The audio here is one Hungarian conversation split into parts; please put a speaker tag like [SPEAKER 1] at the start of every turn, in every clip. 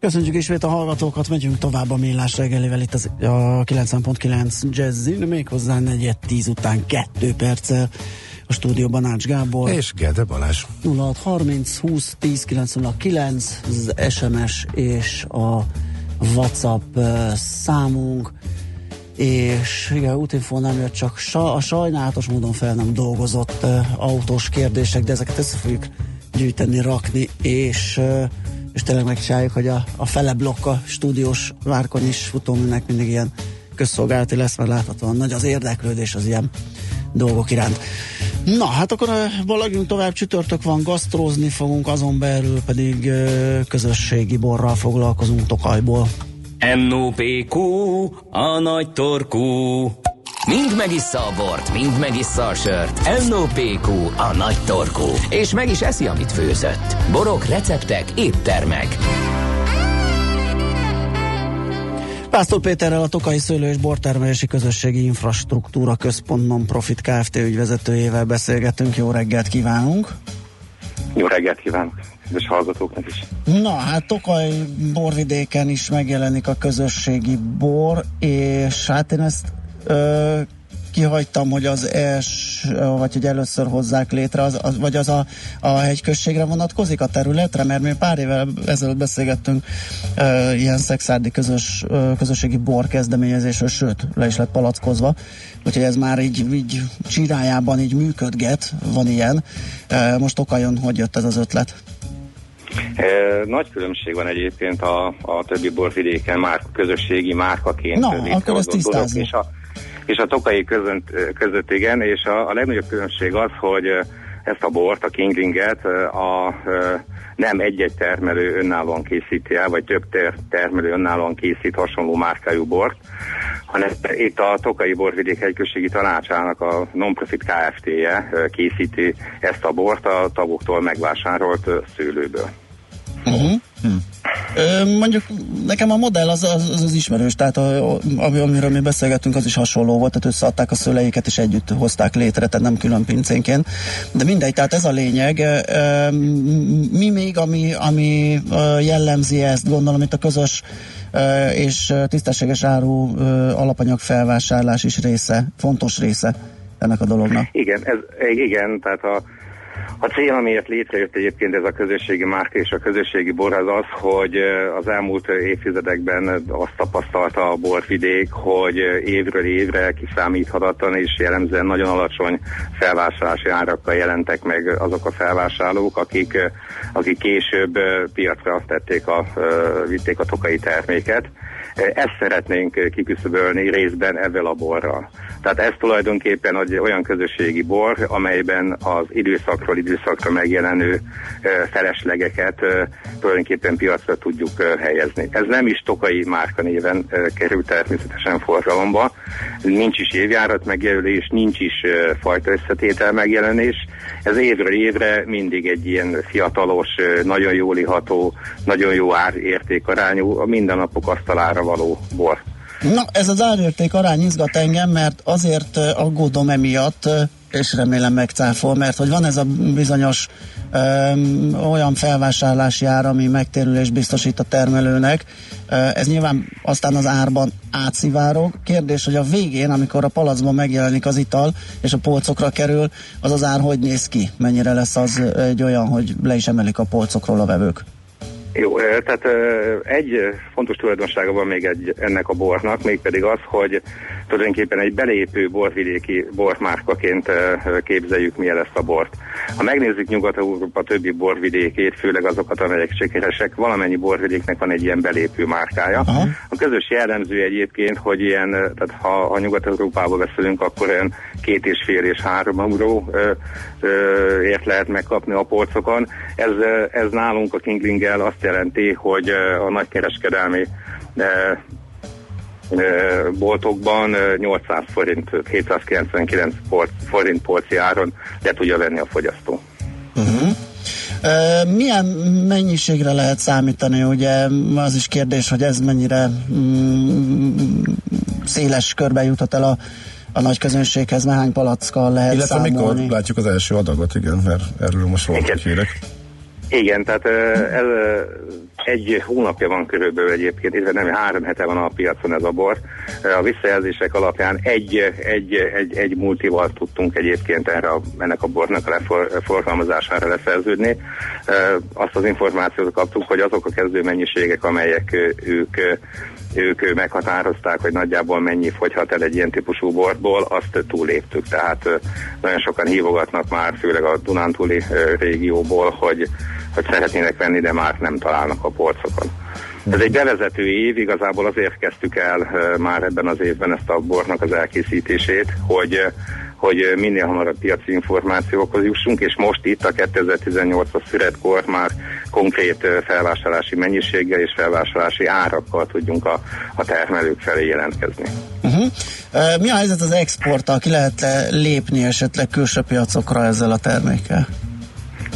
[SPEAKER 1] Köszönjük ismét a hallgatókat, megyünk tovább a millás reggelivel itt az, a 90.9 Jazzin, méghozzá 4 10 után 2 perccel a stúdióban Ács Gábor.
[SPEAKER 2] És Gede Balázs.
[SPEAKER 1] 0630 20 10 909 az SMS és a WhatsApp számunk és igen, útinfó nem jött, csak sa, a sajnálatos módon fel nem dolgozott uh, autós kérdések, de ezeket össze fogjuk gyűjteni, rakni, és uh, és tényleg megcsináljuk, hogy a, a fele blokk a stúdiós várkon is futóműnek mindig ilyen közszolgálati lesz, mert láthatóan nagy az érdeklődés az ilyen dolgok iránt. Na, hát akkor valagjunk tovább, csütörtök van, gasztrózni fogunk, azon belül pedig közösségi borral foglalkozunk Tokajból.
[SPEAKER 3] NOPQ, a nagy torkú. Mind megissza a bort, mind megissza a sört. NOPQ, a nagy torkú. És meg is eszi, amit főzött. Borok, receptek, éttermek.
[SPEAKER 1] Pásztor Péterrel a Tokai Szőlő és Bortermelési Közösségi Infrastruktúra Központ Non-Profit Kft. ügyvezetőjével beszélgetünk. Jó reggelt kívánunk!
[SPEAKER 4] Jó reggelt kívánok! és hallgatóknak is.
[SPEAKER 1] Na, hát Tokaj borvidéken is megjelenik a közösségi bor, és hát én ezt ö, kihagytam, hogy az els, vagy hogy először hozzák létre, az, az, vagy az a, a hegyközségre vonatkozik a területre, mert mi pár évvel ezelőtt beszélgettünk ö, ilyen szexárdi közös, ö, közösségi bor kezdeményezésről, sőt, le is lett palackozva, úgyhogy ez már így, így csirájában így működget, van ilyen. Ö, most okajon, hogy jött ez az ötlet?
[SPEAKER 4] Nagy különbség van egyébként a, a többi borvidéken már közösségi márkaként.
[SPEAKER 1] Na, akkor ezt tisztázni.
[SPEAKER 4] És a, és a tokai között, között igen, és a, a legnagyobb különbség az, hogy ezt a bort, a Kinglinget a, a nem egy-egy termelő önállóan készíti el, vagy több ter- termelő önállóan készít hasonló márkájú bort, hanem itt a Tokai Borvidék Hegyközségi Tanácsának a non-profit Kft-je készíti ezt a bort a tagoktól megvásárolt szőlőből.
[SPEAKER 1] Uh-huh. Hm. Ö, mondjuk nekem a modell az az, az, az ismerős, tehát a, ami, amiről mi beszélgettünk, az is hasonló volt, tehát összeadták a szőleiket és együtt hozták létre, tehát nem külön pincénként. De mindegy, tehát ez a lényeg. Ö, mi még, ami, ami jellemzi ezt, gondolom itt a közös és tisztességes áru alapanyag felvásárlás is része, fontos része ennek a dolognak.
[SPEAKER 4] Igen, ez, igen, tehát a a cél, amiért létrejött egyébként ez a közösségi márka és a közösségi bor az az, hogy az elmúlt évtizedekben azt tapasztalta a borvidék, hogy évről évre kiszámíthatatlan és jellemzően nagyon alacsony felvásárlási árakkal jelentek meg azok a felvásárlók, akik, akik később piacra tették a, vitték a tokai terméket. Ezt szeretnénk kiküszöbölni részben ezzel a borral. Tehát ez tulajdonképpen egy olyan közösségi bor, amelyben az időszakról időszakra megjelenő feleslegeket tulajdonképpen piacra tudjuk helyezni. Ez nem is tokai márka néven kerül természetesen forgalomba, nincs is évjárat megjelölés, nincs is fajta összetétel megjelenés, ez évről évre mindig egy ilyen fiatalos, nagyon jól iható, nagyon jó árértékarányú, a mindennapok asztalára való bor.
[SPEAKER 1] Na, ez az árérték arány izgat engem, mert azért aggódom emiatt, és remélem megcáfol, mert hogy van ez a bizonyos öm, olyan felvásárlási ár, ami megtérülés biztosít a termelőnek, ez nyilván aztán az árban átszivárog. Kérdés, hogy a végén, amikor a palacban megjelenik az ital, és a polcokra kerül, az az ár hogy néz ki? Mennyire lesz az egy olyan, hogy le is emelik a polcokról a vevők?
[SPEAKER 4] Jó, tehát egy fontos tulajdonsága van még egy, ennek a bornak, mégpedig az, hogy tulajdonképpen egy belépő borvidéki bormárkaként képzeljük mi ezt a bort. Ha megnézzük Nyugat-Európa többi borvidékét, főleg azokat, amelyek sikeresek, valamennyi borvidéknek van egy ilyen belépő márkája. Aha. A közös jellemző egyébként, hogy ilyen, tehát ha, ha Nyugat-Európába beszélünk, akkor olyan két és fél és három euró ért lehet megkapni a polcokon. Ez, ez nálunk a Kinglinggel azt jelenti, hogy a nagykereskedelmi boltokban 800 forint, 799 forint polci áron le tudja venni a fogyasztó.
[SPEAKER 1] Uh-huh. Milyen mennyiségre lehet számítani? Ugye az is kérdés, hogy ez mennyire mm, széles körbe jutott el a, a nagy közönséghez, hány palackkal lehet
[SPEAKER 2] Illetve
[SPEAKER 1] számolni.
[SPEAKER 2] mikor látjuk az első adagot, igen, mert erről most voltak hírek.
[SPEAKER 4] Igen, tehát ez egy hónapja van körülbelül egyébként, illetve nem, három hete van a piacon ez a bor. A visszajelzések alapján egy, egy, egy, egy multival tudtunk egyébként erre a, ennek a bornak a forgalmazására leszerződni. Azt az információt kaptuk, hogy azok a kezdő mennyiségek, amelyek ők ők meghatározták, hogy nagyjából mennyi fogyhat el egy ilyen típusú borból, azt túléptük. Tehát nagyon sokan hívogatnak már, főleg a Dunántúli régióból, hogy, hogy szeretnének venni, de már nem találnak a polcokon. Ez egy bevezető év, igazából azért kezdtük el már ebben az évben ezt a bornak az elkészítését, hogy hogy minél hamarabb piaci információkhoz jussunk, és most itt a 2018-as szüretkor már konkrét felvásárlási mennyiséggel és felvásárlási árakkal tudjunk a, a termelők felé jelentkezni.
[SPEAKER 1] Uh-huh. Mi a helyzet az exporttal? Ki lehet lépni esetleg külső piacokra ezzel a termékkel?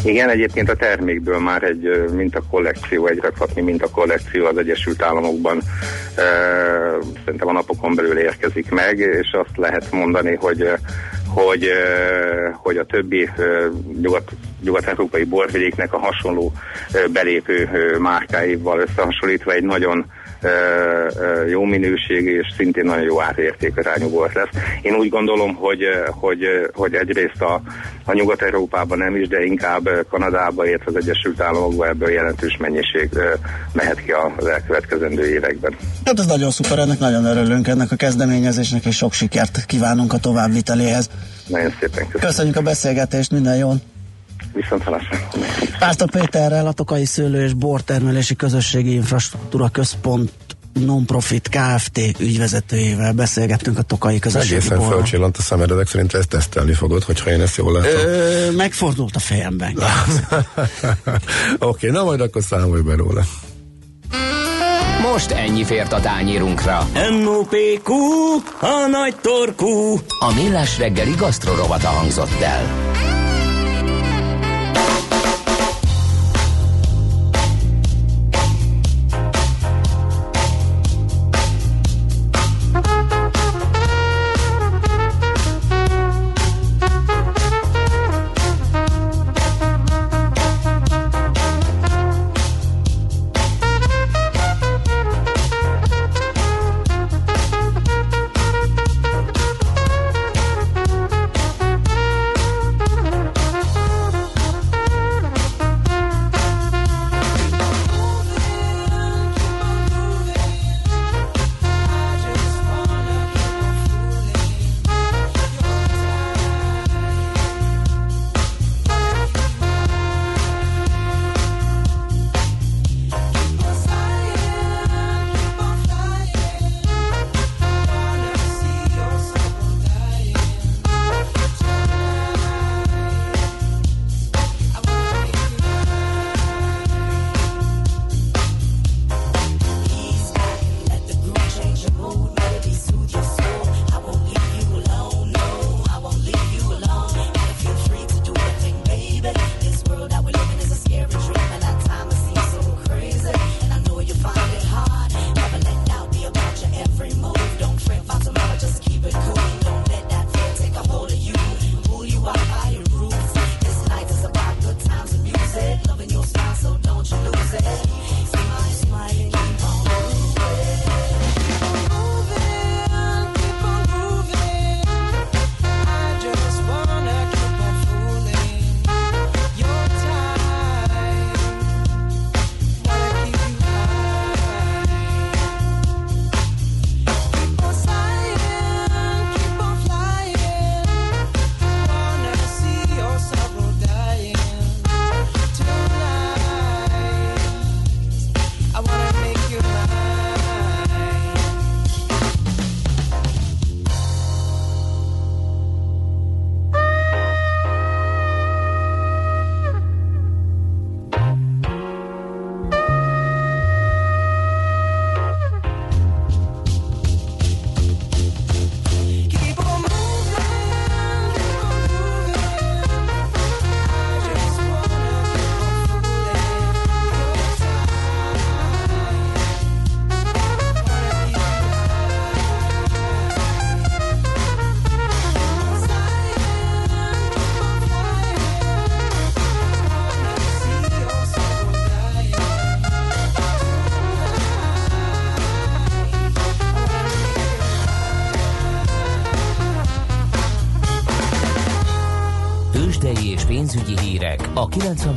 [SPEAKER 4] Igen, egyébként a termékből már egy minta kollekció, egy rakhatni minta kollekció az Egyesült Államokban e, szerintem a napokon belül érkezik meg, és azt lehet mondani, hogy hogy, hogy a többi nyugat, nyugat-európai borvidéknek a hasonló belépő márkáival összehasonlítva egy nagyon jó minőségű és szintén nagyon jó árértékarányú volt lesz. Én úgy gondolom, hogy, hogy, hogy egyrészt a, a Nyugat-Európában nem is, de inkább Kanadába, illetve az Egyesült Államokba ebből jelentős mennyiség mehet ki az elkövetkezendő években.
[SPEAKER 1] Hát ez nagyon szuper, ennek nagyon örülünk ennek a kezdeményezésnek, és sok sikert kívánunk a továbbviteléhez.
[SPEAKER 4] Nagyon szépen
[SPEAKER 1] köszönjük. Köszönjük a beszélgetést, minden jót!
[SPEAKER 4] Viszont halásra.
[SPEAKER 1] Pásztor Péterrel, a Tokai Szőlő és Bortermelési Közösségi Infrastruktúra Központ non-profit Kft. ügyvezetőjével beszélgettünk a Tokai közösségi
[SPEAKER 2] Egészen borra. fölcsillant a szemed, ezek szerint ezt tesztelni fogod, hogyha én ezt jól látom.
[SPEAKER 1] Ö, megfordult a fejemben.
[SPEAKER 2] Oké, okay, na majd akkor számolj be róla.
[SPEAKER 3] Most ennyi fért a tányírunkra.
[SPEAKER 1] M.O.P.Q. A nagy torkú.
[SPEAKER 3] A millás reggeli gasztrorovata hangzott el.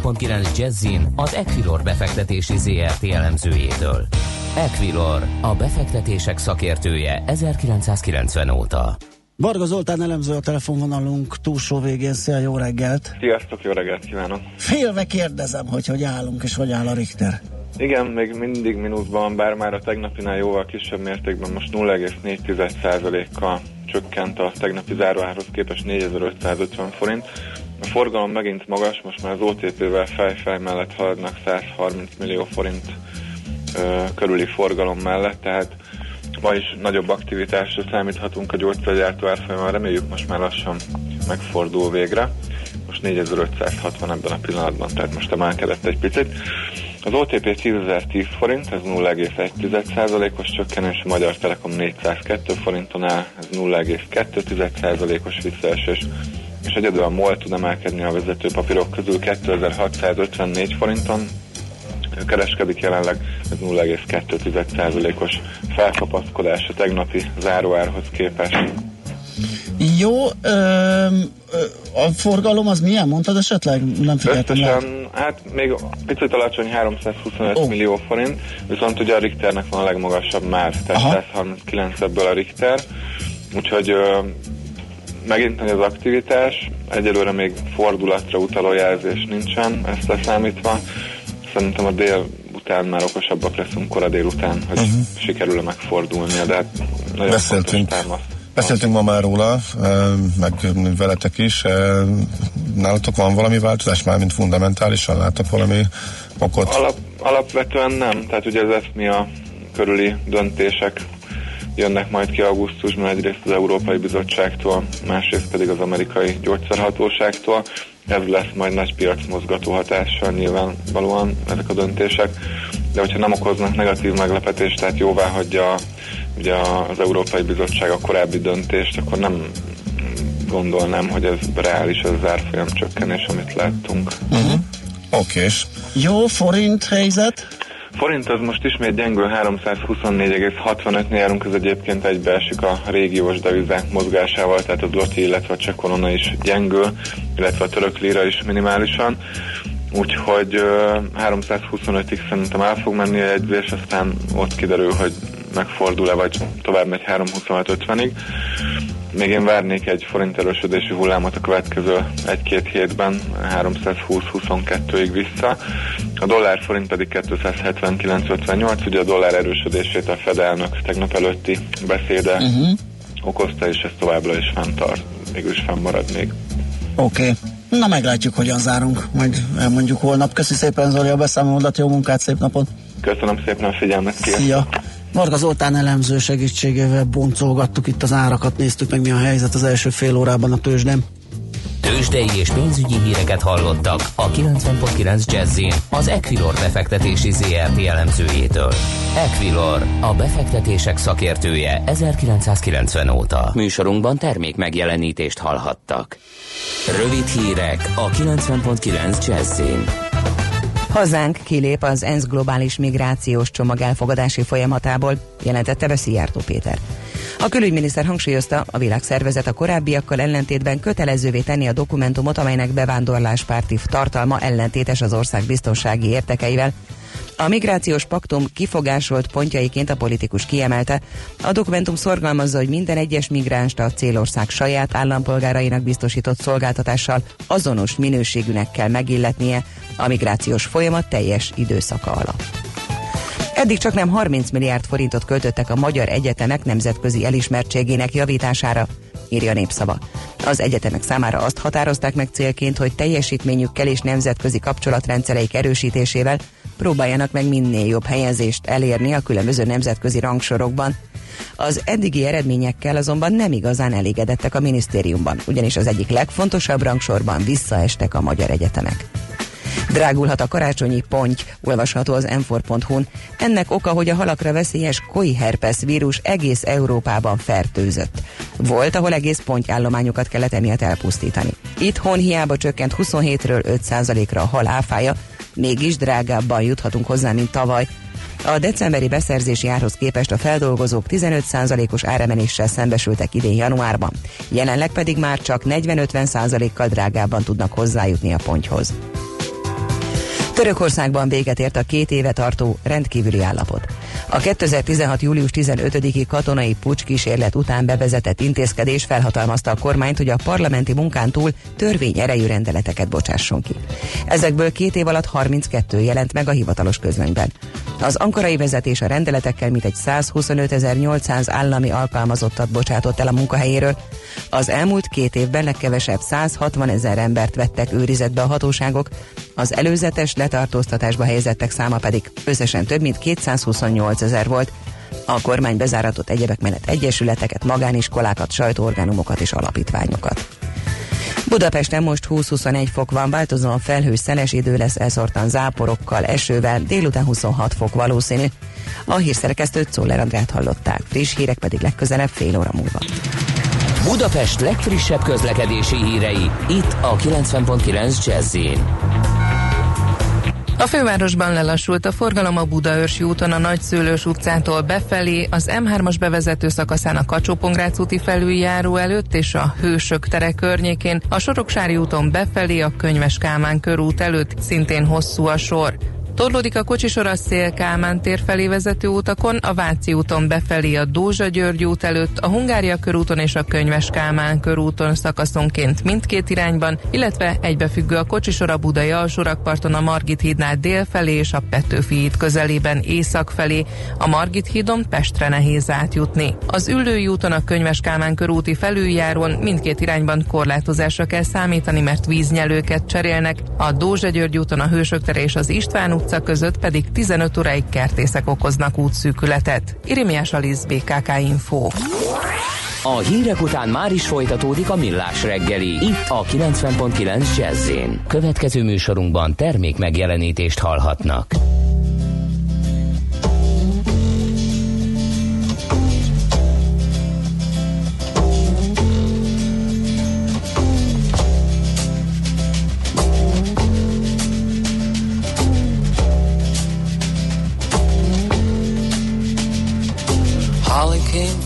[SPEAKER 3] 90.9 Jazzin az Equilor befektetési ZRT elemzőjétől. Equilor, a befektetések szakértője 1990 óta.
[SPEAKER 1] Varga Zoltán elemző a telefonvonalunk túlsó végén. Szia, jó reggelt!
[SPEAKER 5] Sziasztok, jó reggelt kívánok!
[SPEAKER 1] Félve kérdezem, hogy hogy állunk és hogy áll a Richter.
[SPEAKER 5] Igen, még mindig mínuszban, bár már a tegnapinál jóval kisebb mértékben, most 0,4%-kal csökkent a tegnapi záróárhoz képest 4550 forint. A forgalom megint magas, most már az OTP-vel fej-fej mellett haladnak 130 millió forint ö, körüli forgalom mellett, tehát ma is nagyobb aktivitásra számíthatunk a gyógyszergyártó árfolyamon, reméljük most már lassan megfordul végre. Most 4560 ebben a pillanatban, tehát most emelkedett egy picit. Az OTP 10.010 forint, ez 0,1%-os csökkenés, a Magyar Telekom 402 forinton áll, ez 0,2%-os visszaesés, és egyedül a MOL tud emelkedni a vezető papírok közül 2654 forinton, kereskedik jelenleg, ez 0,2%-os felkapaszkodás a tegnapi záróárhoz képest.
[SPEAKER 1] Jó, ö, a forgalom az milyen, mondtad esetleg? Nem
[SPEAKER 5] figyeltem Összesen, hát még picit alacsony 325 oh. millió forint, viszont ugye a Richternek van a legmagasabb már, tehát Aha. 139 ebből a Richter, úgyhogy ö, megint nagy az aktivitás, egyelőre még fordulatra utaló jelzés nincsen, ezt leszámítva, szerintem a dél után már okosabbak leszünk kora délután, hogy uh-huh. sikerül-e megfordulnia, de hát nagyon
[SPEAKER 2] Beszéltünk. fontos Beszéltünk ma már róla, meg veletek is. Nálatok van valami változás már, mint fundamentálisan? Láttok valami okot?
[SPEAKER 5] Alap, alapvetően nem. Tehát ugye az ESMIA körüli döntések jönnek majd ki augusztusban egyrészt az Európai Bizottságtól, másrészt pedig az amerikai gyógyszerhatóságtól. Ez lesz majd nagy piacmozgató hatással nyilvánvalóan ezek a döntések, de hogyha nem okoznak negatív meglepetést, tehát jóvá hagyja ugye az Európai Bizottság a korábbi döntést, akkor nem gondolnám, hogy ez reális ez az árfolyam csökkenés, amit láttunk.
[SPEAKER 2] Uh-huh. Oké.
[SPEAKER 1] Jó, forint helyzet?
[SPEAKER 5] Forint az most ismét gyengül 324,65-nél járunk, ez egyébként egybeesik a régiós devizák mozgásával, tehát a zloty, illetve a csekorona is gyengül, illetve a török lira is minimálisan. Úgyhogy uh, 325-ig szerintem el fog menni a jegyzés, aztán ott kiderül, hogy megfordul-e, vagy tovább megy 3.26.50-ig. Még én várnék egy forint erősödési hullámot a következő egy-két hétben 320-22-ig vissza. A dollár forint pedig 279-58, ugye a dollár erősödését a Fed elnök tegnap előtti beszéde uh-huh. okozta, és ez továbbra is fenntart, mégis fennmarad még.
[SPEAKER 1] Oké. Okay. Na meglátjuk, hogyan zárunk, majd elmondjuk holnap. Köszi szépen Zoli a beszámolódat, jó munkát, szép napot!
[SPEAKER 5] Köszönöm szépen a figyelmet,
[SPEAKER 1] Szia! Marga Zoltán elemző segítségével boncolgattuk itt az árakat, néztük meg mi a helyzet az első fél órában a tőzsdem.
[SPEAKER 3] Tőzsdei és pénzügyi híreket hallottak a 90.9 jazz az Equilor befektetési ZRT elemzőjétől. Equilor, a befektetések szakértője 1990 óta. Műsorunkban termék megjelenítést hallhattak. Rövid hírek a 90.9 jazz
[SPEAKER 6] Hazánk kilép az ENSZ globális migrációs csomag elfogadási folyamatából, jelentette be Szijjártó Péter. A külügyminiszter hangsúlyozta, a világszervezet a korábbiakkal ellentétben kötelezővé tenni a dokumentumot, amelynek bevándorláspárti tartalma ellentétes az ország biztonsági értekeivel, a migrációs paktum kifogásolt pontjaiként a politikus kiemelte. A dokumentum szorgalmazza, hogy minden egyes migránst a célország saját állampolgárainak biztosított szolgáltatással azonos minőségűnek kell megilletnie a migrációs folyamat teljes időszaka alatt. Eddig csak nem 30 milliárd forintot költöttek a magyar egyetemek nemzetközi elismertségének javítására, írja népszava. Az egyetemek számára azt határozták meg célként, hogy teljesítményükkel és nemzetközi kapcsolatrendszereik erősítésével próbáljanak meg minél jobb helyezést elérni a különböző nemzetközi rangsorokban. Az eddigi eredményekkel azonban nem igazán elégedettek a minisztériumban, ugyanis az egyik legfontosabb rangsorban visszaestek a magyar egyetemek. Drágulhat a karácsonyi ponty, olvasható az n Ennek oka, hogy a halakra veszélyes koi herpes vírus egész Európában fertőzött. Volt, ahol egész pontyállományokat kellett emiatt elpusztítani. Itthon hiába csökkent 27-ről 5%-ra a hal áfája, mégis drágábban juthatunk hozzá, mint tavaly. A decemberi beszerzési árhoz képest a feldolgozók 15%-os áremeléssel szembesültek idén januárban, jelenleg pedig már csak 40-50%-kal drágábban tudnak hozzájutni a pontyhoz. Törökországban véget ért a két éve tartó rendkívüli állapot. A 2016. július 15-i katonai pucs kísérlet után bevezetett intézkedés felhatalmazta a kormányt, hogy a parlamenti munkán túl törvény erejű rendeleteket bocsásson ki. Ezekből két év alatt 32 jelent meg a hivatalos közlönyben. Az ankarai vezetés a rendeletekkel mintegy 125.800 állami alkalmazottat bocsátott el a munkahelyéről. Az elmúlt két évben legkevesebb 160 ezer embert vettek őrizetbe a hatóságok, az előzetes letartóztatásba helyezettek száma pedig összesen több mint 228 ezer volt. A kormány bezáratott egyebek mellett egyesületeket, magániskolákat, sajtóorgánumokat és alapítványokat. Budapesten most 20-21 fok van, változóan felhős szeles idő lesz elszortan záporokkal, esővel, délután 26 fok valószínű. A hírszerkesztőt Czoller Andrát hallották, friss hírek pedig legközelebb fél óra múlva.
[SPEAKER 3] Budapest legfrissebb közlekedési hírei, itt a 90.9 jazz
[SPEAKER 7] a fővárosban lelassult a forgalom a Budaörsi úton a Nagyszőlős utcától befelé, az M3-as bevezető szakaszán a kacsó úti felüljáró előtt és a Hősök tere környékén, a Soroksári úton befelé a Könyves Kálmán körút előtt szintén hosszú a sor. Torlódik a kocsisor a Szél Kálmán tér felé vezető utakon, a Váci úton befelé a Dózsa György út előtt, a Hungária körúton és a Könyves Kálmán körúton szakaszonként mindkét irányban, illetve egybefüggő a kocsisor a Budai alsórakparton a Margit hídnál dél felé és a Petőfi híd közelében észak felé, a Margit hídon Pestre nehéz átjutni. Az Üllői úton a Könyves Kálmán körúti felüljárón mindkét irányban korlátozásra kell számítani, mert víznyelőket cserélnek, a Dózsa György úton a Hősök tere és az István utca között pedig 15 óráig kertészek okoznak útszűkületet. Irimiás Alisz BKK Info.
[SPEAKER 3] A hírek után már is folytatódik a millás reggeli. Itt a 90.9 jazz Következő műsorunkban termék megjelenítést hallhatnak.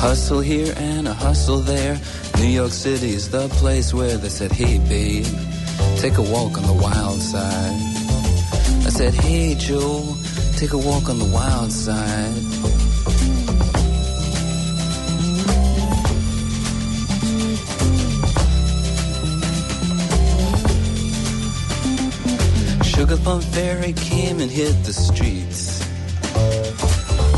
[SPEAKER 8] hustle here and a hustle there. New York City is the place where they said, hey babe, take a walk on the wild side. I said, hey Joe, take a walk on the wild side. Sugar Plum Fairy came and hit the streets.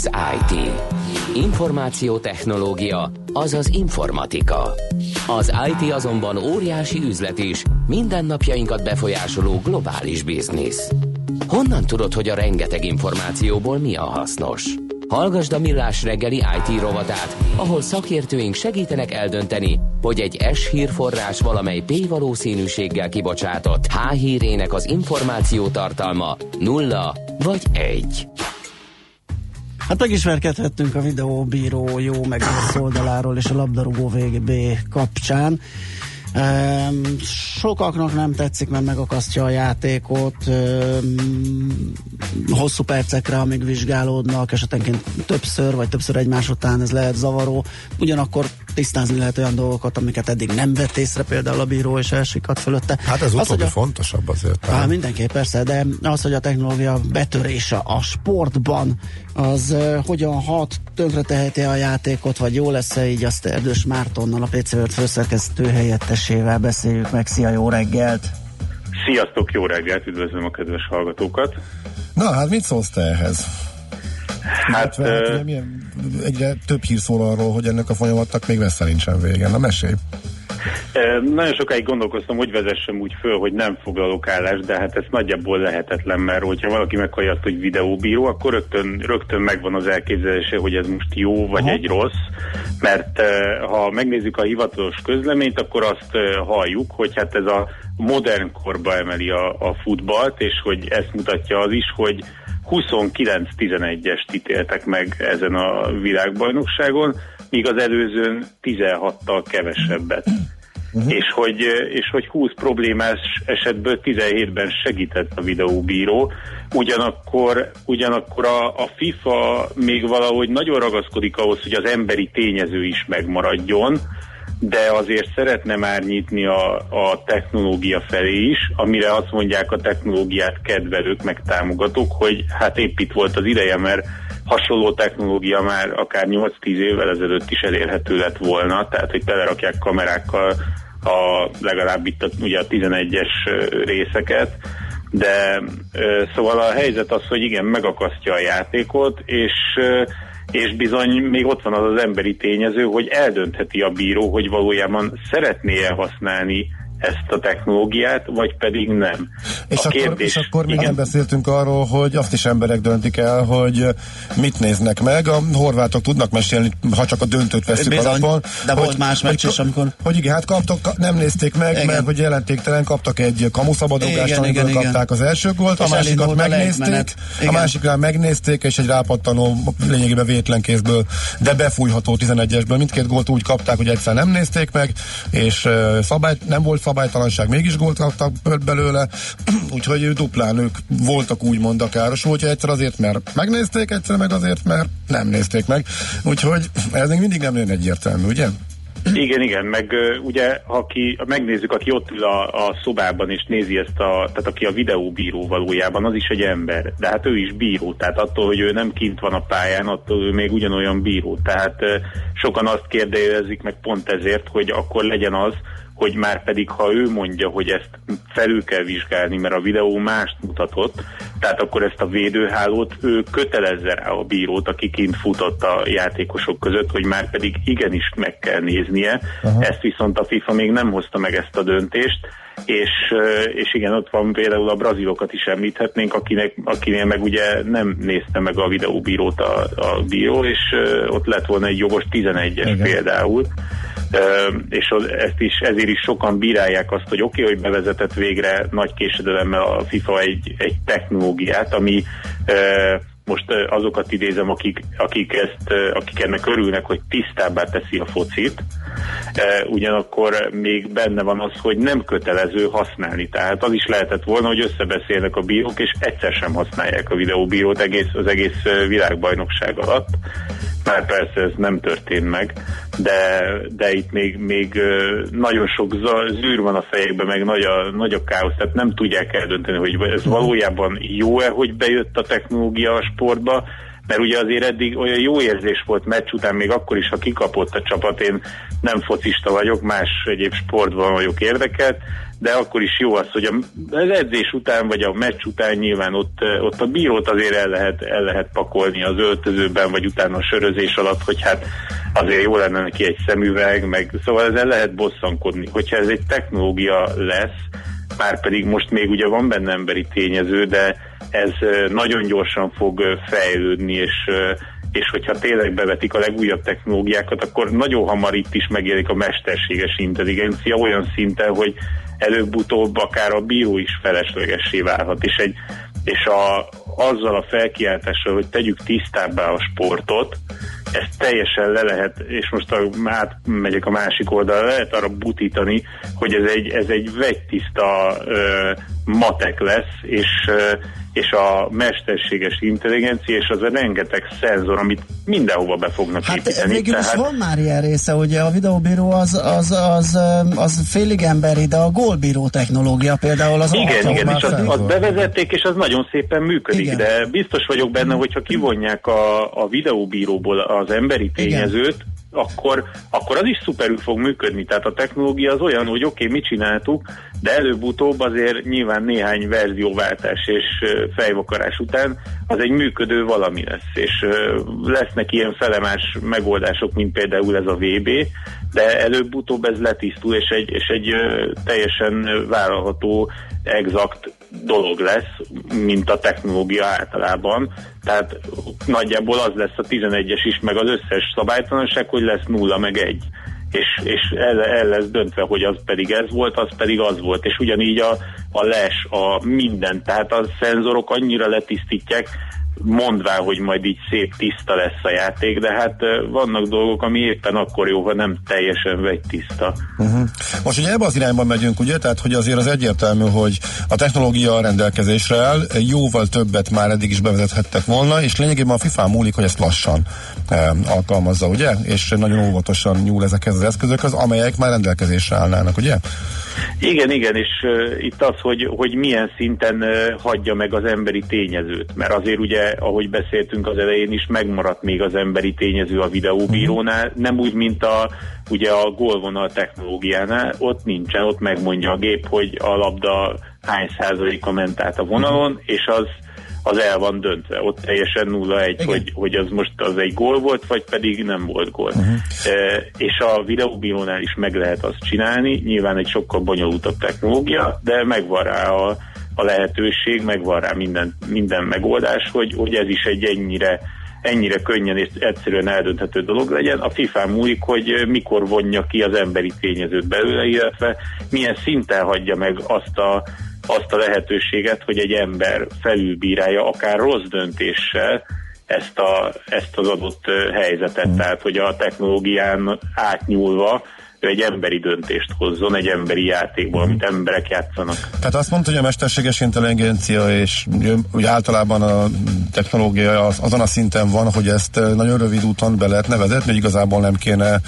[SPEAKER 3] az IT? Információtechnológia, azaz informatika. Az IT azonban óriási üzlet is, mindennapjainkat befolyásoló globális biznisz. Honnan tudod, hogy a rengeteg információból mi a hasznos? Hallgasd a Millás reggeli IT rovatát, ahol szakértőink segítenek eldönteni, hogy egy S hírforrás valamely P valószínűséggel kibocsátott H hírének az információ tartalma nulla vagy egy.
[SPEAKER 1] Hát megismerkedhettünk a videóbíró jó meg rossz oldaláról és a labdarúgó VB kapcsán. Um, sokaknak nem tetszik, mert megakasztja a játékot, um, hosszú percekre, amíg vizsgálódnak, esetenként többször, vagy többször egymás után ez lehet zavaró. Ugyanakkor tisztázni lehet olyan dolgokat, amiket eddig nem vett észre, például a bíró és elsikat fölötte.
[SPEAKER 2] Hát ez utóbbi a, fontosabb azért.
[SPEAKER 1] Hát mindenképp persze, de az, hogy a technológia betörése a sportban, az uh, hogyan hat, tönkre teheti a játékot, vagy jó lesz-e így, azt Erdős Mártonnal, a PC World főszerkesztő helyettesével beszéljük meg. Szia, jó reggelt!
[SPEAKER 9] Sziasztok, jó reggelt, üdvözlöm a kedves hallgatókat!
[SPEAKER 2] Na, hát mit szólsz te ehhez? Hát, hát, hát ugye, milyen, egyre több hír szól arról, hogy ennek a folyamatnak még messze nincsen vége. Na, mesélj!
[SPEAKER 9] Nagyon sokáig gondolkoztam, hogy vezessem úgy föl, hogy nem foglalok állást, de hát ez nagyjából lehetetlen, mert hogyha valaki meghallja azt, hogy videóbíró, akkor rögtön, rögtön megvan az elképzelése, hogy ez most jó vagy Aha. egy rossz, mert ha megnézzük a hivatalos közleményt, akkor azt halljuk, hogy hát ez a modern korba emeli a, a futballt, és hogy ezt mutatja az is, hogy 29-11-est ítéltek meg ezen a világbajnokságon, míg az előzőn 16-tal kevesebbet. Uh-huh. És, hogy, és hogy 20 problémás esetből 17-ben segített a videóbíró, ugyanakkor, ugyanakkor a, a FIFA még valahogy nagyon ragaszkodik ahhoz, hogy az emberi tényező is megmaradjon, de azért szeretne már nyitni a, a technológia felé is, amire azt mondják a technológiát kedvelők, meg támogatók, hogy hát épp itt volt az ideje, mert hasonló technológia már akár 8-10 évvel ezelőtt is elérhető lett volna, tehát hogy telerakják kamerákkal a, legalább itt a, ugye a 11-es részeket, de szóval a helyzet az, hogy igen, megakasztja a játékot, és és bizony még ott van az az emberi tényező, hogy eldöntheti a bíró, hogy valójában szeretné-e használni ezt a technológiát, vagy pedig nem.
[SPEAKER 2] És, a akkor, kérdés, és akkor még nem beszéltünk arról, hogy azt is emberek döntik el, hogy mit néznek meg. A horvátok tudnak mesélni, ha csak a döntőt veszük Bizony, alapon.
[SPEAKER 1] De hogy, volt más meccs is, amikor...
[SPEAKER 2] Hogy igen, hát kaptak, nem nézték meg, igen. mert hogy jelentéktelen kaptak egy kamuszabadulgást, amiből igen, kapták igen. az első gólt, a másikat megnézték, a, a másikra megnézték, és egy rápattanó, lényegében vétlen kézből, de befújható 11-esből mindkét gólt úgy kapták, hogy egyszer nem nézték meg, és uh, szabály nem volt szabálytalanság, mégis gólt kaptak belőle, úgyhogy duplán ők voltak úgymond a károsultja, egyszer azért, mert megnézték, egyszer meg azért, mert nem nézték meg, úgyhogy ez még mindig nem nagyon egyértelmű, ugye?
[SPEAKER 9] Igen, igen, meg ugye, aki, megnézzük, aki ott ül a, a szobában és nézi ezt a, tehát aki a videóbíró valójában, az is egy ember, de hát ő is bíró, tehát attól, hogy ő nem kint van a pályán, attól ő még ugyanolyan bíró, tehát sokan azt kérdezik meg pont ezért, hogy akkor legyen az, hogy már pedig ha ő mondja, hogy ezt felül kell vizsgálni, mert a videó mást mutatott, tehát akkor ezt a védőhálót ő kötelezze rá a bírót, aki kint futott a játékosok között, hogy már pedig igenis meg kell néznie. Aha. Ezt viszont a FIFA még nem hozta meg ezt a döntést, és, és igen, ott van például a brazilokat is említhetnénk, akinek, akinél meg ugye nem nézte meg a videóbírót a, a bíró, és ott lett volna egy jogos 11-es például és ezt is, ezért is sokan bírálják azt, hogy oké, okay, hogy bevezetett végre nagy késedelemmel a FIFA egy, egy technológiát, ami most azokat idézem, akik, akik, ezt, akik ennek örülnek, hogy tisztábbá teszi a focit, ugyanakkor még benne van az, hogy nem kötelező használni. Tehát az is lehetett volna, hogy összebeszélnek a bírók, és egyszer sem használják a videóbírót egész, az egész világbajnokság alatt. Már persze ez nem történt meg, de, de itt még, még nagyon sok zűr van a fejekben, meg nagy a, nagy a káosz, tehát nem tudják eldönteni, hogy ez valójában jó-e, hogy bejött a technológia a sportba, mert ugye azért eddig olyan jó érzés volt meccs után, még akkor is, ha kikapott a csapat, én nem focista vagyok, más egyéb sportban vagyok érdekelt, de akkor is jó az, hogy az edzés után, vagy a meccs után nyilván ott, ott a bírót azért el lehet, el lehet pakolni az öltözőben, vagy utána a sörözés alatt, hogy hát azért jó lenne neki egy szemüveg, meg szóval ezzel lehet bosszankodni. Hogyha ez egy technológia lesz, már pedig most még ugye van benne emberi tényező, de ez nagyon gyorsan fog fejlődni, és és hogyha tényleg bevetik a legújabb technológiákat, akkor nagyon hamar itt is megjelenik a mesterséges intelligencia olyan szinten, hogy előbb-utóbb akár a bíró is feleslegessé válhat, és, egy, és a, azzal a felkiáltással, hogy tegyük tisztábbá a sportot, ezt teljesen le lehet, és most a, átmegyek a másik oldalra, lehet arra butítani, hogy ez egy, ez egy vegytiszta ö, matek lesz, és és a mesterséges intelligencia, és az a rengeteg szenzor, amit mindenhova be fognak
[SPEAKER 1] hát
[SPEAKER 9] építeni.
[SPEAKER 1] Végül is van már ilyen része, ugye a videóbíró az, az, az, az félig emberi, de a gólbíró technológia például az
[SPEAKER 9] Igen, igen, és azt, az bevezették, és az nagyon szépen működik, igen. de biztos vagyok benne, hogyha kivonják a, a videóbíróból az emberi tényezőt, igen akkor, akkor az is szuperül fog működni. Tehát a technológia az olyan, hogy oké, okay, mit csináltuk, de előbb-utóbb azért nyilván néhány verzióváltás és fejvakarás után az egy működő valami lesz, és lesznek ilyen felemás megoldások, mint például ez a VB, de előbb-utóbb ez letisztul, és egy, és egy teljesen vállalható, exakt dolog lesz, mint a technológia általában. Tehát nagyjából az lesz a 11-es is, meg az összes szabálytalanság, hogy lesz nulla, meg egy. És, és el, el lesz döntve, hogy az pedig ez volt, az pedig az volt, és ugyanígy a, a les, a minden, tehát a szenzorok annyira letisztítják, mondvá, hogy majd így szép tiszta lesz a játék, de hát vannak dolgok, ami éppen akkor jó, ha nem teljesen vegy tiszta.
[SPEAKER 2] Uh-huh. Most ugye ebbe az irányban megyünk, ugye? Tehát, hogy azért az egyértelmű, hogy a technológia rendelkezésre áll, jóval többet már eddig is bevezethettek volna, és lényegében a FIFA múlik, hogy ezt lassan e, alkalmazza, ugye? És nagyon óvatosan nyúl ezekhez az eszközökhöz, amelyek már rendelkezésre állnának, ugye?
[SPEAKER 9] Igen, igen, és uh, itt az, hogy, hogy milyen szinten uh, hagyja meg az emberi tényezőt, mert azért ugye, ahogy beszéltünk az elején is, megmaradt még az emberi tényező a videóbírónál, uh-huh. nem úgy, mint a ugye a gólvonal technológiánál, ott nincsen, ott megmondja a gép, hogy a labda hány százaléka ment át a vonalon, uh-huh. és az az el van döntve. Ott teljesen 0-1, hogy, hogy az most az egy gól volt, vagy pedig nem volt gól. Uh-huh. E, és a videóbírónál is meg lehet azt csinálni, nyilván egy sokkal bonyolultabb technológia, de megvan rá a, a lehetőség, megvan rá minden, minden megoldás, hogy, hogy ez is egy ennyire ennyire könnyen és egyszerűen eldönthető dolog legyen. A FIFA múlik, hogy mikor vonja ki az emberi tényezőt belőle, illetve milyen szinten hagyja meg azt a azt a lehetőséget, hogy egy ember felülbírálja akár rossz döntéssel ezt, a, ezt az adott helyzetet, mm. tehát hogy a technológián átnyúlva ő egy emberi döntést hozzon, egy emberi játékból, amit emberek játszanak.
[SPEAKER 2] Tehát azt mondta, hogy a mesterséges intelligencia és úgy általában a technológia az, azon a szinten van, hogy ezt nagyon rövid úton be lehet nevezetni, hogy igazából nem kéne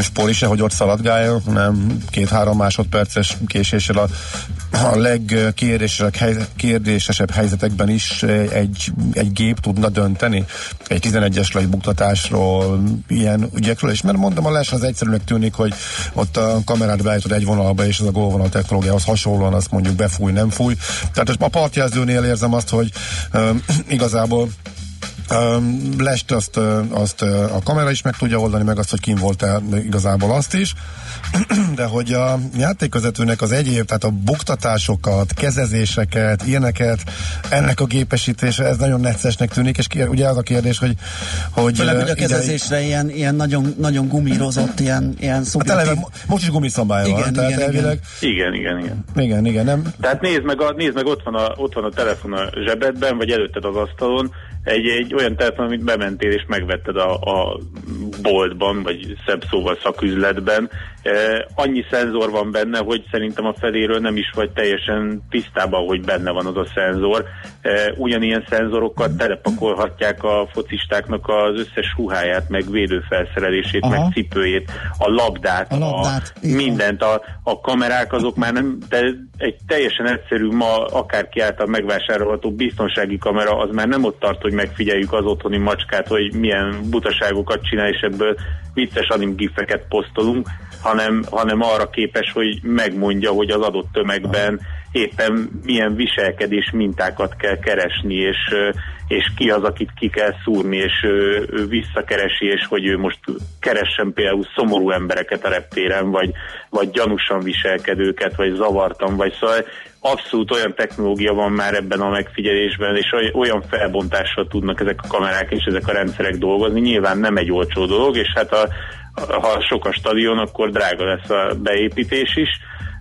[SPEAKER 2] spori se, hogy ott szaladgáljon, nem két-három másodperces késéssel a, a legkérdésesebb helyzetekben is egy, egy gép tudna dönteni. Egy 11-es buktatásról, ilyen ügyekről, és mert mondom, a les az egyszerűnek tűnik, hogy ott a kamerát beállítod egy vonalba, és ez a gólvonal technológiához hasonlóan azt mondjuk befúj, nem fúj. Tehát a partjelzőnél érzem azt, hogy um, igazából lest azt, azt a kamera is meg tudja oldani, meg azt, hogy kim volt-e igazából azt is. de hogy a játékvezetőnek az egyéb, tehát a buktatásokat, kezezéseket, ilyeneket, ennek a gépesítése, ez nagyon neccesnek tűnik, és ugye az a kérdés, hogy...
[SPEAKER 1] hogy Főleg, hogy a kezezésre ide... ilyen, ilyen nagyon, nagyon gumírozott, ilyen, ilyen
[SPEAKER 2] szubjektív... Hát eleve, most is gumiszabály van, igen, tehát igen, elvileg...
[SPEAKER 9] Igen, igen, igen.
[SPEAKER 2] Igen, igen, nem?
[SPEAKER 9] Tehát nézd meg, a, nézd meg ott, van a, ott van a telefon a zsebedben, vagy előtted az asztalon, egy, egy olyan telefon, amit bementél és megvetted a, a boltban, vagy szebb szóval szaküzletben, annyi szenzor van benne, hogy szerintem a feléről nem is vagy teljesen tisztában, hogy benne van az a szenzor. Ugyanilyen szenzorokkal telepakolhatják a focistáknak az összes ruháját, meg védőfelszerelését, Aha. meg cipőjét, a labdát, a, labdát, a mindent. A, a kamerák azok már nem, de egy teljesen egyszerű ma akárki által megvásárolható biztonsági kamera, az már nem ott tart, hogy megfigyeljük az otthoni macskát, hogy milyen butaságokat csinál, és ebből vicces animgifeket posztolunk, hanem, hanem arra képes, hogy megmondja, hogy az adott tömegben éppen milyen viselkedés mintákat kell keresni, és, és ki az, akit ki kell szúrni, és ő visszakeresi, és hogy ő most keressen például szomorú embereket a reptéren, vagy, vagy gyanúsan viselkedőket, vagy zavartan, vagy szóval abszolút olyan technológia van már ebben a megfigyelésben, és olyan felbontással tudnak ezek a kamerák és ezek a rendszerek dolgozni. Nyilván nem egy olcsó dolog, és hát a, ha sok a stadion, akkor drága lesz a beépítés is,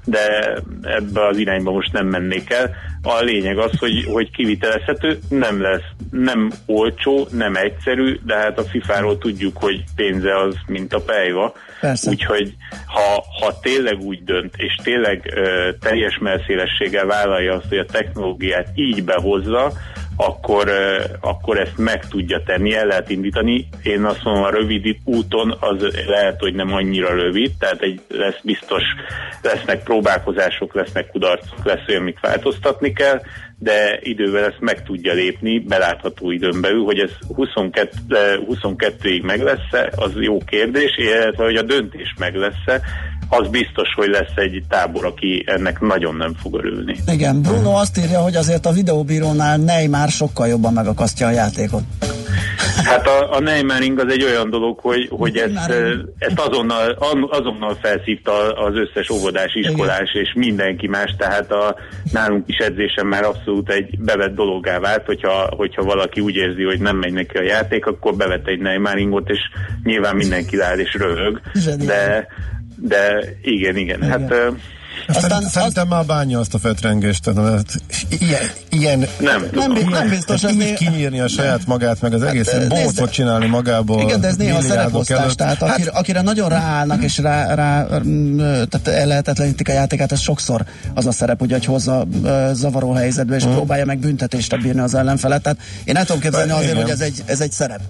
[SPEAKER 9] de ebbe az irányba most nem mennék el. A lényeg az, hogy, hogy kivitelezhető, nem lesz, nem olcsó, nem egyszerű, de hát a FIFA-ról tudjuk, hogy pénze az, mint a pejva. Úgyhogy ha, ha tényleg úgy dönt, és tényleg ö, teljes melszélességgel vállalja azt, hogy a technológiát így behozza, akkor, akkor ezt meg tudja tenni, el lehet indítani. Én azt mondom, a rövid úton az lehet, hogy nem annyira rövid, tehát egy, lesz biztos, lesznek próbálkozások, lesznek kudarcok, lesz olyan, amit változtatni kell, de idővel ezt meg tudja lépni, belátható időn belül, hogy ez 22, 22-ig meg lesz-e, az jó kérdés, illetve hogy a döntés meg lesz-e, az biztos, hogy lesz egy tábor, aki ennek nagyon nem fog örülni.
[SPEAKER 1] Igen, Bruno azt írja, hogy azért a videóbírónál Neymar sokkal jobban megakasztja a játékot.
[SPEAKER 9] Hát a, a Neymaring az egy olyan dolog, hogy, hogy ezt, ezt azonnal, azonnal felszívta az összes óvodás, iskolás Igen. és mindenki más, tehát a nálunk is edzésen már abszolút egy bevett dologá vált, hogyha, hogyha valaki úgy érzi, hogy nem megy neki a játék, akkor bevet egy Neymaringot, és nyilván mindenki áll és röhög, de, de igen, igen, igen. hát
[SPEAKER 2] aztán szerintem az... már bánja azt a fetrengést, tehát ilyen, ilyen
[SPEAKER 9] nem,
[SPEAKER 1] nem, nem, nem biztos,
[SPEAKER 2] ez így kinyírni a saját magát, meg az egész hát, bócot csinálni magából.
[SPEAKER 1] Igen, de ez néha szereposztás, tehát hát, akire, akire nagyon ráállnak, és rá, rá tehát ellehetetlenítik a játékát, ez sokszor az a szerep, ugye, hogy hozza zavaró helyzetbe, és uh-huh. próbálja meg büntetést bírni az ellenfelet. Tehát én el tudom képzelni azért, hogy ez egy, ez egy szerep.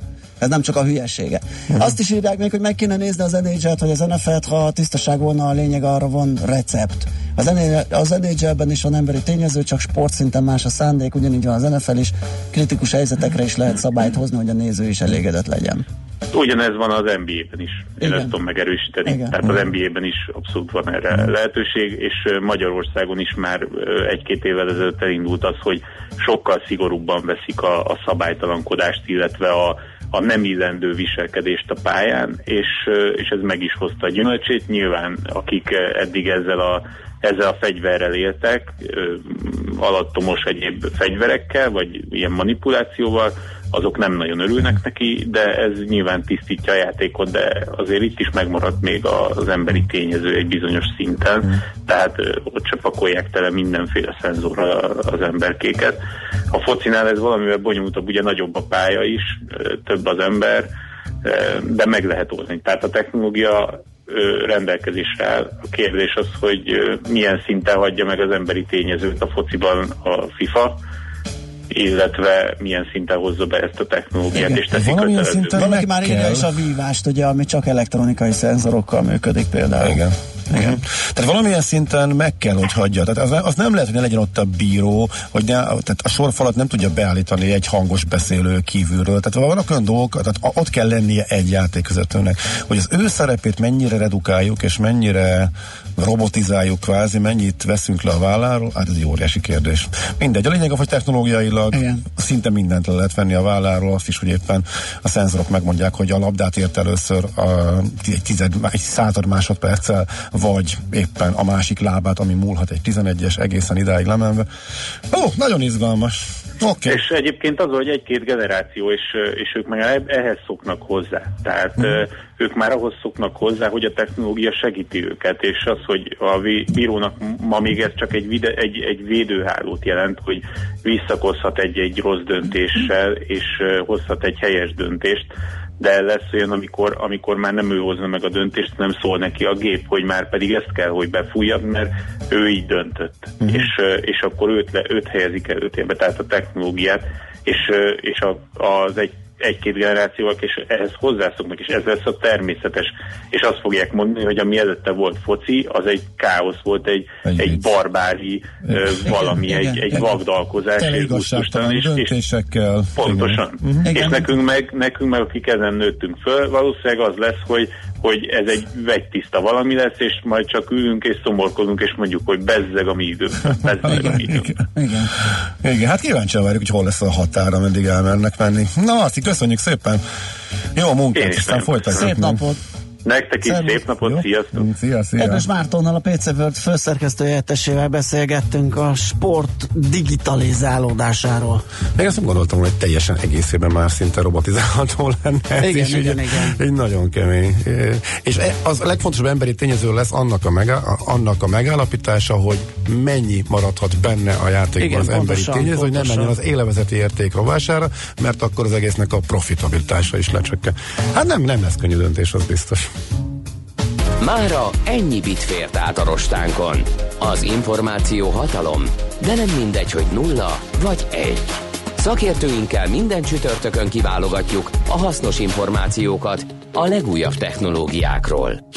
[SPEAKER 1] Ez nem csak a hülyesége. Uh-huh. Azt is írják még, hogy meg kéne nézni az nhl hogy az NFL-t, ha tisztaság volna a lényeg, arra van recept. Az, NHL, az NHL-ben is van emberi tényező, csak sportszinten más a szándék, ugyanígy van az NFL is. Kritikus helyzetekre is lehet szabályt hozni, hogy a néző is elégedett legyen.
[SPEAKER 9] Ugyanez van az NBA-ben is, én Igen. ezt tudom megerősíteni. Igen. Tehát az NBA-ben is abszolút van erre Igen. lehetőség, és Magyarországon is már egy-két évvel ezelőtt elindult az, hogy sokkal szigorúbban veszik a, a szabálytalankodást, illetve a, a nem illendő viselkedést a pályán, és, és ez meg is hozta a gyümölcsét. Nyilván akik eddig ezzel a, ezzel a fegyverrel éltek, alattomos egyéb fegyverekkel, vagy ilyen manipulációval, azok nem nagyon örülnek neki, de ez nyilván tisztítja a játékot, de azért itt is megmaradt még az emberi tényező egy bizonyos szinten, mm. tehát ott se pakolják tele mindenféle szenzorra az emberkéket. A focinál ez valamivel bonyolultabb, ugye nagyobb a pálya is, több az ember, de meg lehet oldani. Tehát a technológia rendelkezésre áll. A kérdés az, hogy milyen szinten hagyja meg az emberi tényezőt a fociban a FIFA, illetve milyen szinten hozza be ezt a technológiát, Igen. és teszi
[SPEAKER 1] kötelező. Valaki már írja is a vívást, ugye, ami csak elektronikai szenzorokkal működik például.
[SPEAKER 2] Igen. Igen. Tehát valamilyen szinten meg kell, hogy hagyja. Tehát az, az nem lehet, hogy ne legyen ott a bíró, hogy ne, tehát a sorfalat nem tudja beállítani egy hangos beszélő kívülről. Tehát vannak olyan dolgok, tehát ott kell lennie egy játékvezetőnek. Hogy az ő szerepét mennyire redukáljuk, és mennyire robotizáljuk kvázi, mennyit veszünk le a válláról, hát ez egy óriási kérdés. Mindegy, a lényeg, hogy technológiailag Igen. szinte mindent le lehet venni a válláról, azt is, hogy éppen a szenzorok megmondják, hogy a labdát ért először a, egy, tized, egy század másodperccel, vagy éppen a másik lábát, ami múlhat egy 11-es egészen idáig lemenve. Ó, nagyon izgalmas.
[SPEAKER 9] Okay. És egyébként az, hogy egy-két generáció, és, és ők meg ehhez szoknak hozzá. Tehát mm. ők már ahhoz szoknak hozzá, hogy a technológia segíti őket, és az, hogy a bírónak ma még ez csak egy, vide, egy, egy védőhálót jelent, hogy visszakozhat egy-egy rossz döntéssel, és hozhat egy helyes döntést, de lesz olyan, amikor, amikor már nem ő hozna meg a döntést, nem szól neki a gép, hogy már pedig ezt kell, hogy befújjad, mert ő így döntött. Uh-huh. És, és akkor őt, le, őt helyezik előtérbe, tehát a technológiát, és, és a, az egy egy-két generációval, és ehhez hozzászoknak, és ez lesz a természetes. És azt fogják mondani, hogy ami előtte volt foci, az egy káosz volt, egy, egy, egy barbári igen, valami, igen, egy, egy vagdalkozás.
[SPEAKER 2] És döntésekkel.
[SPEAKER 9] Pontosan. Igen. Uh-huh. És nekünk meg, nekünk meg, akik ezen nőttünk föl, valószínűleg az lesz, hogy hogy ez egy vegytiszta valami lesz, és majd csak ülünk és szomorkodunk, és mondjuk, hogy bezzeg a mi időnk. Bezzeg a mi időnk. Igen,
[SPEAKER 2] igen. igen, hát kíváncsian várjuk, hogy hol lesz a határ, ameddig elmernek menni. Na, azt köszönjük szépen. Jó munkát, aztán folytatjuk.
[SPEAKER 1] Szép napot!
[SPEAKER 9] Nektek is szép napot, Jó. sziasztok! Szia,
[SPEAKER 1] szia! Kedves Mártonnal, a PC World főszerkesztőjeltessével beszélgettünk a sport digitalizálódásáról.
[SPEAKER 2] Még azt nem gondoltam, hogy teljesen egészében már szinte robotizálható lenne.
[SPEAKER 1] Igen, igen, igen, igen.
[SPEAKER 2] Egy nagyon kemény. És e- az a legfontosabb emberi tényező lesz annak a, megá- annak a megállapítása, hogy mennyi maradhat benne a játékban igen, az emberi tényező, pontosan. hogy nem menjen az élevezeti érték rovására, mert akkor az egésznek a profitabilitása is lecsökken. Hát nem, nem lesz könnyű döntés, az biztos.
[SPEAKER 3] Mára ennyi bit fért át a rostánkon. Az információ hatalom, de nem mindegy, hogy nulla vagy egy. Szakértőinkkel minden csütörtökön kiválogatjuk a hasznos információkat a legújabb technológiákról.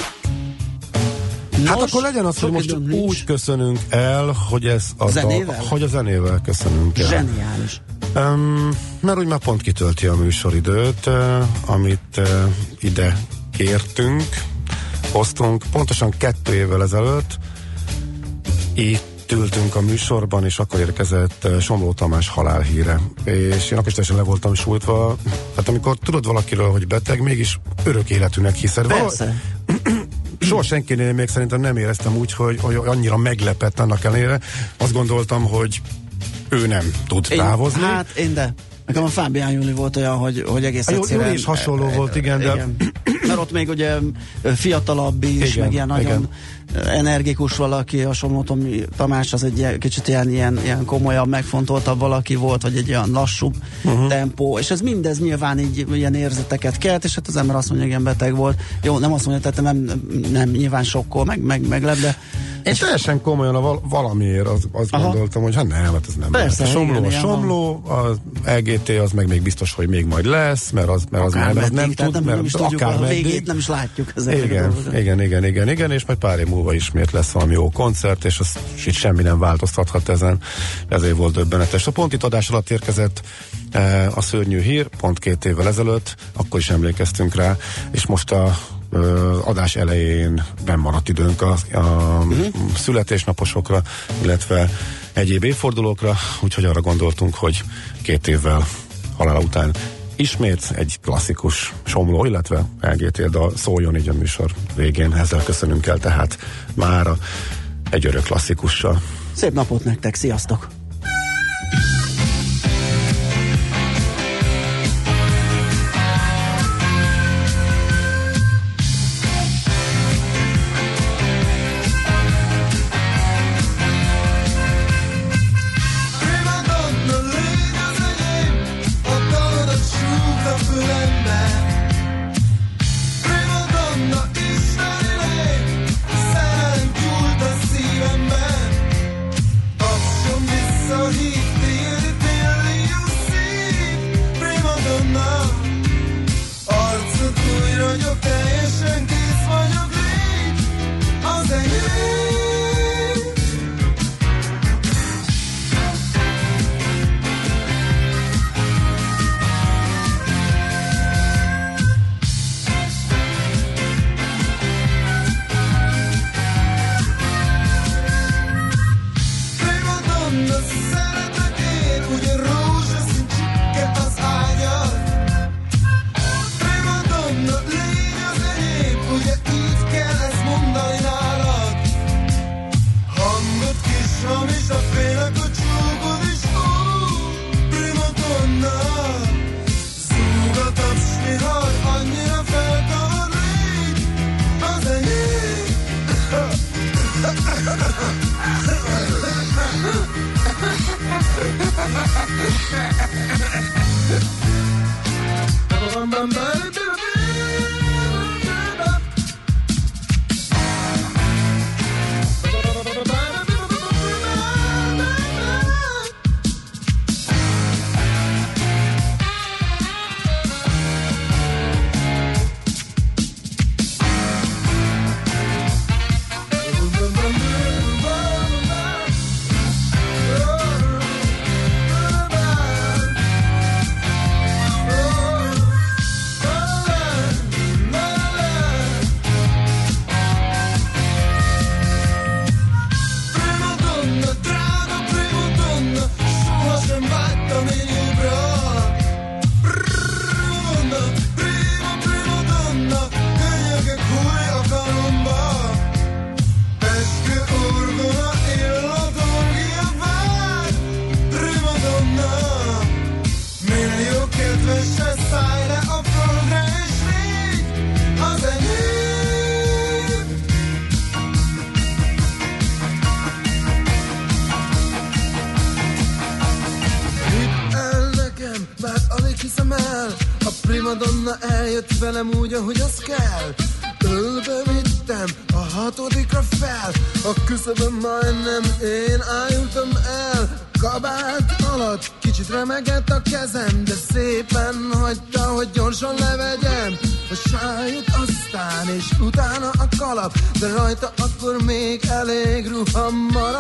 [SPEAKER 2] Hát Nos, akkor legyen az, hogy most úgy köszönünk el, hogy ez a, zenével? A, hogy a zenével köszönünk el.
[SPEAKER 1] Zseniális.
[SPEAKER 2] Um, mert úgy már pont kitölti a műsoridőt, uh, amit uh, ide kértünk, hoztunk, pontosan kettő évvel ezelőtt itt ültünk a műsorban, és akkor érkezett eh, Somló Tamás halálhíre. És én akkor is teljesen le voltam sújtva. Hát amikor tudod valakiről, hogy beteg, mégis örök életűnek hiszed.
[SPEAKER 1] Persze.
[SPEAKER 2] Soha senkinél még szerintem nem éreztem úgy, hogy, hogy annyira meglepett annak ellenére. Azt gondoltam, hogy ő nem tud én, távozni.
[SPEAKER 1] Hát én de. Nekem a Fábián Júli volt olyan, hogy, hogy egész egyszerűen...
[SPEAKER 2] Jó, is hasonló volt, igen, de... Igen.
[SPEAKER 1] Mert ott még ugye fiatalabb is, igen, meg ilyen nagyon igen. Energikus valaki, hasonlótom Tamás az egy kicsit ilyen, ilyen, ilyen komolyabb, megfontoltabb valaki volt, vagy egy olyan lassú uh-huh. tempó, és ez mindez nyilván így ilyen érzeteket kelt, és hát az ember azt mondja, hogy igen, beteg volt. Jó, nem azt mondja, tehát nem, nem nyilván sokkol, meg, meg, meglep, de
[SPEAKER 2] és teljesen komolyan a val- valamiért az, azt Aha. gondoltam, hogy hát nem, hát ez nem
[SPEAKER 1] Persze,
[SPEAKER 2] lehet. A somló igen, a somló, az LGT az meg még biztos, hogy még majd lesz, mert az, mert az
[SPEAKER 1] már
[SPEAKER 2] nem tud,
[SPEAKER 1] nem, mert nem is tudjuk, akár a végét nem is látjuk.
[SPEAKER 2] Igen, igen, igen, igen, igen, igen, és majd pár év múlva ismét lesz valami jó koncert, és az itt semmi nem változtathat ezen, ezért volt döbbenetes. A pont itt adás alatt érkezett eh, a szörnyű hír, pont két évvel ezelőtt, akkor is emlékeztünk rá, és most a adás elején nem maradt időnk a, a uh-huh. születésnaposokra, illetve egyéb évfordulókra, úgyhogy arra gondoltunk, hogy két évvel halála után ismét egy klasszikus somló, illetve LGT dal szóljon így a műsor végén. Ezzel köszönünk el tehát mára egy örök klasszikussal.
[SPEAKER 1] Szép napot nektek, sziasztok!
[SPEAKER 10] Küszöbön majdnem én álltam el. Kabát alatt kicsit remegett a kezem De szépen hagyta, hogy gyorsan levegyem A sájt aztán és utána a kalap. De rajta akkor még elég ruha maradt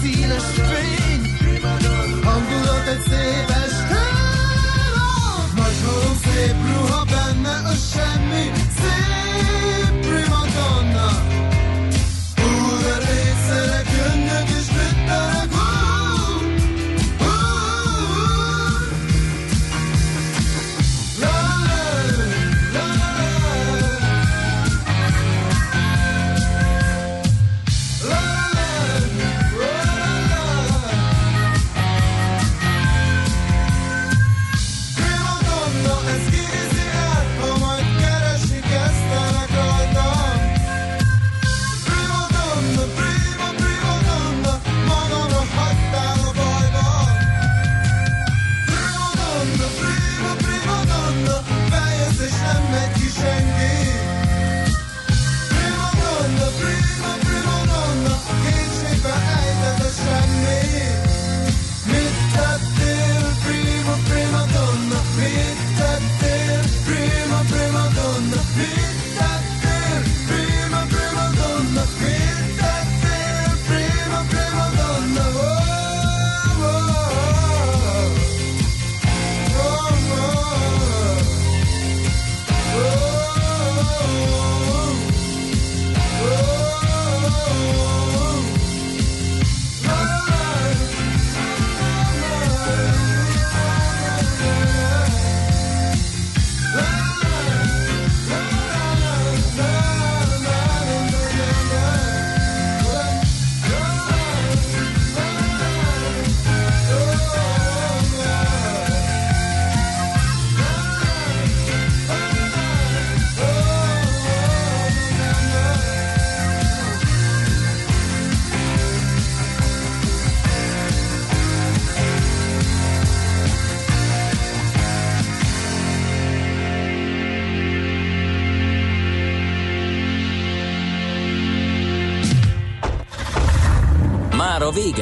[SPEAKER 10] színes fény. Hangulat egy szép este Nagy szép ruha benne a semmi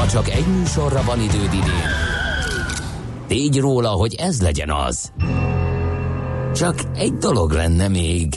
[SPEAKER 3] Ha csak egy műsorra van időd idén, tégy róla, hogy ez legyen az. Csak egy dolog lenne még.